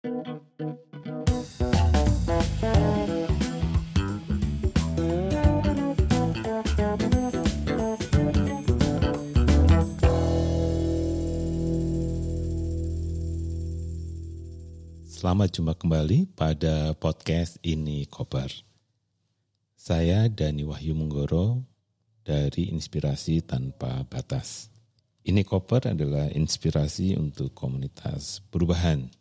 Selamat jumpa kembali pada podcast ini Kobar. Saya Dani Wahyu Munggoro dari Inspirasi Tanpa Batas. Ini Kobar adalah inspirasi untuk komunitas perubahan.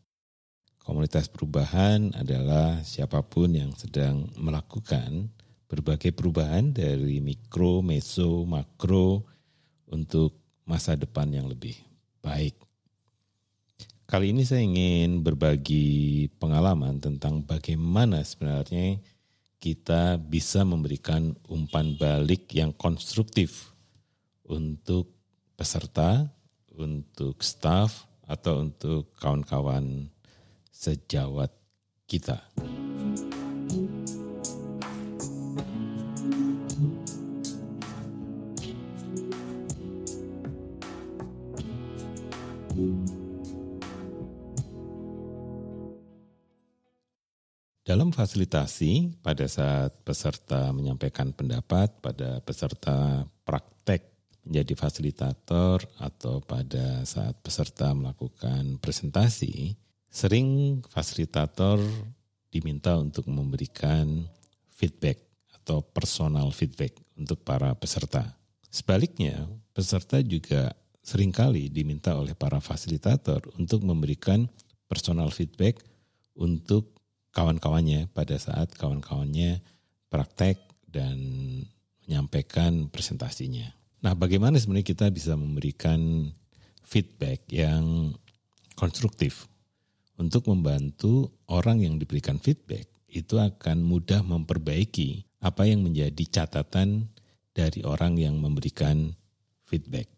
Komunitas perubahan adalah siapa pun yang sedang melakukan berbagai perubahan dari mikro, meso, makro untuk masa depan yang lebih baik. Kali ini saya ingin berbagi pengalaman tentang bagaimana sebenarnya kita bisa memberikan umpan balik yang konstruktif untuk peserta, untuk staff, atau untuk kawan-kawan sejawat kita. Dalam fasilitasi, pada saat peserta menyampaikan pendapat, pada peserta praktek menjadi fasilitator, atau pada saat peserta melakukan presentasi, sering fasilitator diminta untuk memberikan feedback atau personal feedback untuk para peserta. Sebaliknya, peserta juga sering kali diminta oleh para fasilitator untuk memberikan personal feedback untuk kawan-kawannya pada saat kawan-kawannya praktek dan menyampaikan presentasinya. Nah, bagaimana sebenarnya kita bisa memberikan feedback yang konstruktif untuk membantu orang yang diberikan feedback itu akan mudah memperbaiki apa yang menjadi catatan dari orang yang memberikan feedback.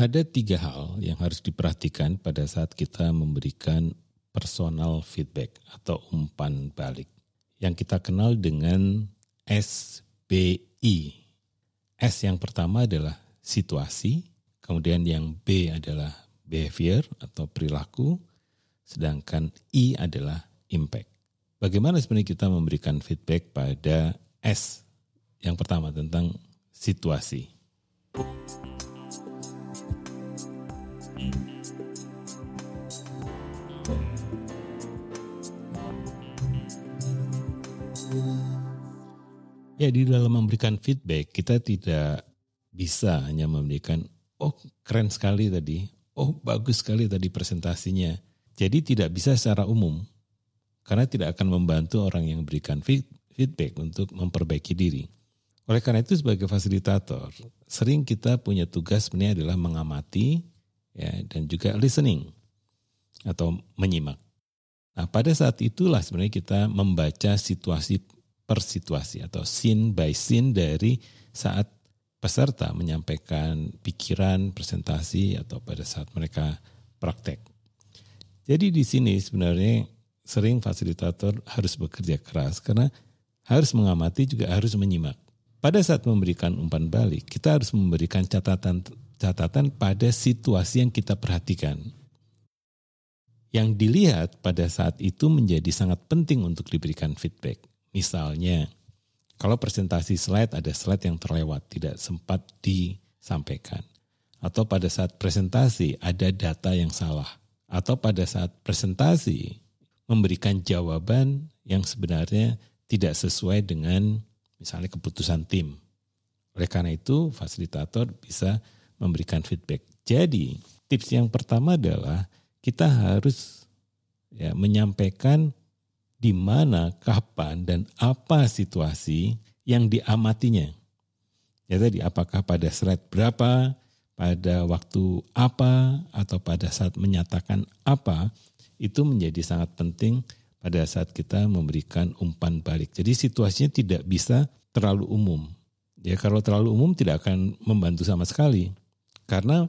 Ada tiga hal yang harus diperhatikan pada saat kita memberikan personal feedback atau umpan balik yang kita kenal dengan SBI. S yang pertama adalah situasi, kemudian yang B adalah behavior atau perilaku, sedangkan I adalah impact. Bagaimana sebenarnya kita memberikan feedback pada S yang pertama tentang situasi? Ya di dalam memberikan feedback kita tidak bisa hanya memberikan oh keren sekali tadi, oh bagus sekali tadi presentasinya. Jadi tidak bisa secara umum karena tidak akan membantu orang yang berikan feedback untuk memperbaiki diri. Oleh karena itu sebagai fasilitator sering kita punya tugas sebenarnya adalah mengamati ya dan juga listening atau menyimak. Nah, pada saat itulah sebenarnya kita membaca situasi per situasi atau scene by scene dari saat peserta menyampaikan pikiran, presentasi atau pada saat mereka praktek. Jadi di sini sebenarnya sering fasilitator harus bekerja keras karena harus mengamati juga harus menyimak. Pada saat memberikan umpan balik, kita harus memberikan catatan catatan pada situasi yang kita perhatikan. Yang dilihat pada saat itu menjadi sangat penting untuk diberikan feedback. Misalnya, kalau presentasi slide ada slide yang terlewat, tidak sempat disampaikan. Atau pada saat presentasi ada data yang salah. Atau pada saat presentasi memberikan jawaban yang sebenarnya tidak sesuai dengan misalnya keputusan tim. Oleh karena itu, fasilitator bisa memberikan feedback. Jadi, tips yang pertama adalah kita harus ya menyampaikan di mana, kapan, dan apa situasi yang diamatinya. Ya tadi, apakah pada slide berapa, pada waktu apa, atau pada saat menyatakan apa, itu menjadi sangat penting pada saat kita memberikan umpan balik. Jadi situasinya tidak bisa terlalu umum. Ya kalau terlalu umum tidak akan membantu sama sekali. Karena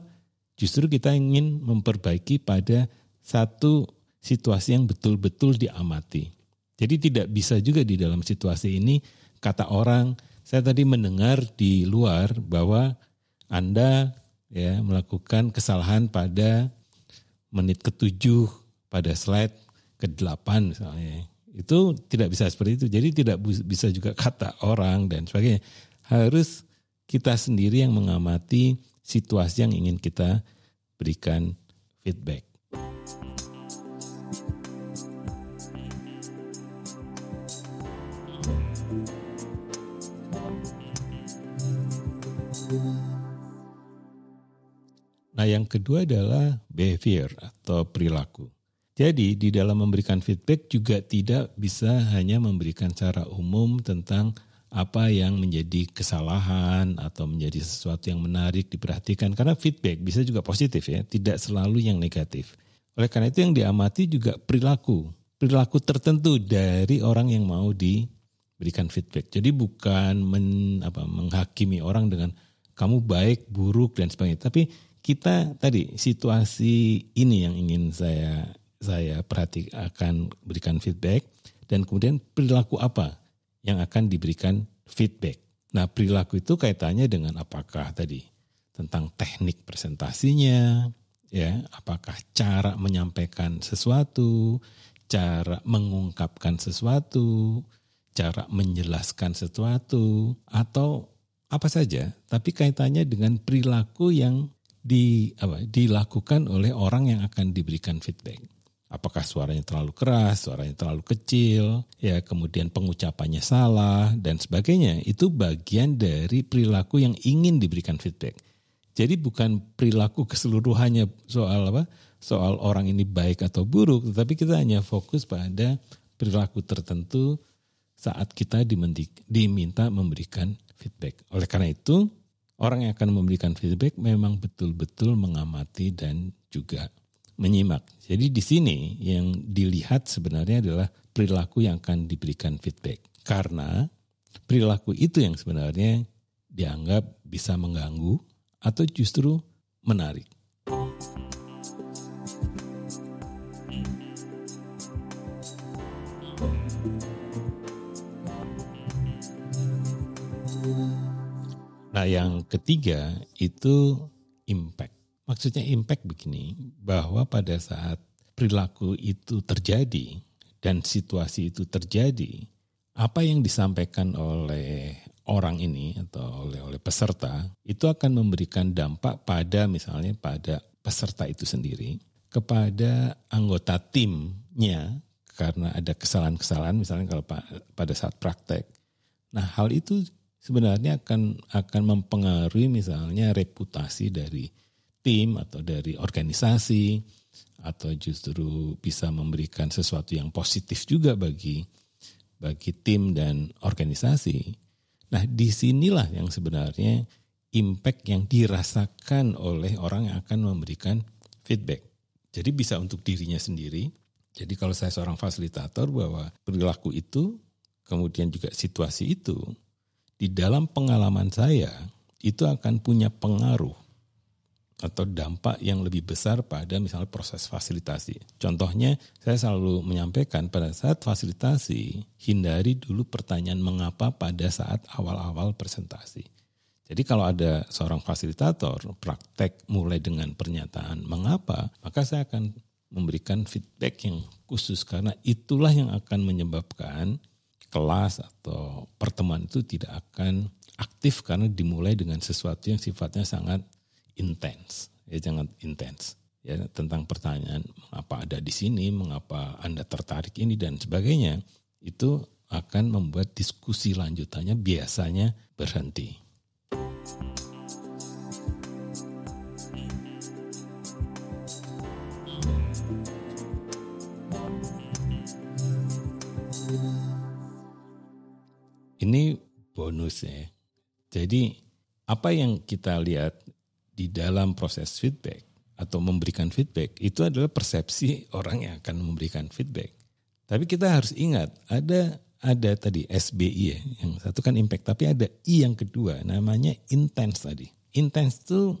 justru kita ingin memperbaiki pada satu situasi yang betul-betul diamati. Jadi tidak bisa juga di dalam situasi ini kata orang, saya tadi mendengar di luar bahwa Anda ya melakukan kesalahan pada menit ketujuh pada slide ke-8 misalnya. Itu tidak bisa seperti itu. Jadi tidak bisa juga kata orang dan sebagainya. Harus kita sendiri yang mengamati situasi yang ingin kita berikan feedback. Nah, yang kedua adalah behavior atau perilaku. Jadi, di dalam memberikan feedback juga tidak bisa hanya memberikan secara umum tentang apa yang menjadi kesalahan atau menjadi sesuatu yang menarik diperhatikan karena feedback bisa juga positif ya, tidak selalu yang negatif. Oleh karena itu yang diamati juga perilaku, perilaku tertentu dari orang yang mau diberikan feedback. Jadi bukan men, apa, menghakimi orang dengan kamu baik, buruk dan sebagainya, tapi kita tadi situasi ini yang ingin saya saya perhatikan berikan feedback dan kemudian perilaku apa yang akan diberikan feedback. Nah, perilaku itu kaitannya dengan apakah tadi tentang teknik presentasinya, ya, apakah cara menyampaikan sesuatu, cara mengungkapkan sesuatu, cara menjelaskan sesuatu atau apa saja, tapi kaitannya dengan perilaku yang di apa dilakukan oleh orang yang akan diberikan feedback. Apakah suaranya terlalu keras, suaranya terlalu kecil, ya kemudian pengucapannya salah dan sebagainya. Itu bagian dari perilaku yang ingin diberikan feedback. Jadi bukan perilaku keseluruhannya soal apa? Soal orang ini baik atau buruk, tetapi kita hanya fokus pada perilaku tertentu saat kita diminta memberikan feedback. Oleh karena itu, orang yang akan memberikan feedback memang betul-betul mengamati dan juga menyimak. Jadi di sini yang dilihat sebenarnya adalah perilaku yang akan diberikan feedback. Karena perilaku itu yang sebenarnya dianggap bisa mengganggu atau justru menarik. Yang ketiga itu impact. Maksudnya impact begini, bahwa pada saat perilaku itu terjadi dan situasi itu terjadi, apa yang disampaikan oleh orang ini atau oleh oleh peserta itu akan memberikan dampak pada misalnya pada peserta itu sendiri, kepada anggota timnya karena ada kesalahan-kesalahan misalnya kalau pada saat praktek. Nah, hal itu sebenarnya akan akan mempengaruhi misalnya reputasi dari tim atau dari organisasi atau justru bisa memberikan sesuatu yang positif juga bagi bagi tim dan organisasi. Nah, di sinilah yang sebenarnya impact yang dirasakan oleh orang yang akan memberikan feedback. Jadi bisa untuk dirinya sendiri. Jadi kalau saya seorang fasilitator bahwa perilaku itu, kemudian juga situasi itu di dalam pengalaman saya itu akan punya pengaruh atau dampak yang lebih besar pada misalnya proses fasilitasi. Contohnya saya selalu menyampaikan pada saat fasilitasi hindari dulu pertanyaan mengapa pada saat awal-awal presentasi. Jadi kalau ada seorang fasilitator praktek mulai dengan pernyataan mengapa, maka saya akan memberikan feedback yang khusus karena itulah yang akan menyebabkan kelas atau pertemuan itu tidak akan aktif karena dimulai dengan sesuatu yang sifatnya sangat intens, ya jangan intens. Ya tentang pertanyaan mengapa ada di sini, mengapa Anda tertarik ini dan sebagainya, itu akan membuat diskusi lanjutannya biasanya berhenti. Ini bonus ya. Jadi apa yang kita lihat di dalam proses feedback atau memberikan feedback itu adalah persepsi orang yang akan memberikan feedback. Tapi kita harus ingat ada ada tadi SBI ya, yang satu kan impact, tapi ada I yang kedua namanya intense tadi. Intense itu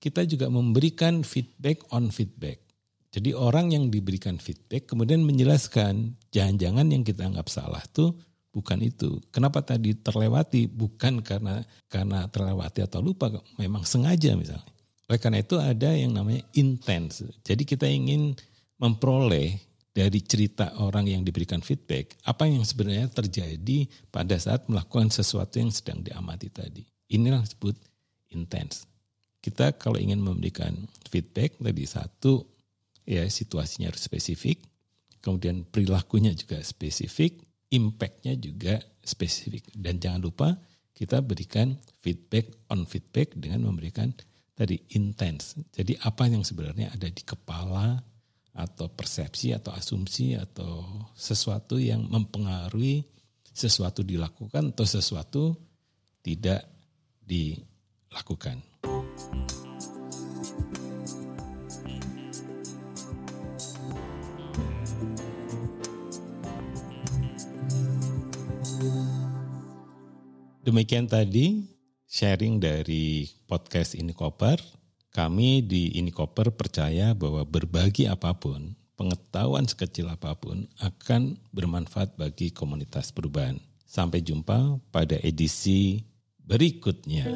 kita juga memberikan feedback on feedback. Jadi orang yang diberikan feedback kemudian menjelaskan jangan-jangan yang kita anggap salah tuh bukan itu. Kenapa tadi terlewati? Bukan karena karena terlewati atau lupa, memang sengaja misalnya. Oleh karena itu ada yang namanya intens. Jadi kita ingin memperoleh dari cerita orang yang diberikan feedback, apa yang sebenarnya terjadi pada saat melakukan sesuatu yang sedang diamati tadi. Inilah disebut intens. Kita kalau ingin memberikan feedback tadi satu ya situasinya harus spesifik, kemudian perilakunya juga spesifik, impactnya juga spesifik. Dan jangan lupa kita berikan feedback on feedback dengan memberikan tadi intens. Jadi apa yang sebenarnya ada di kepala atau persepsi atau asumsi atau sesuatu yang mempengaruhi sesuatu dilakukan atau sesuatu tidak dilakukan. Demikian tadi sharing dari podcast ini koper. Kami di Inikoper percaya bahwa berbagi apa pun, pengetahuan sekecil apa pun akan bermanfaat bagi komunitas perubahan. Sampai jumpa pada edisi berikutnya.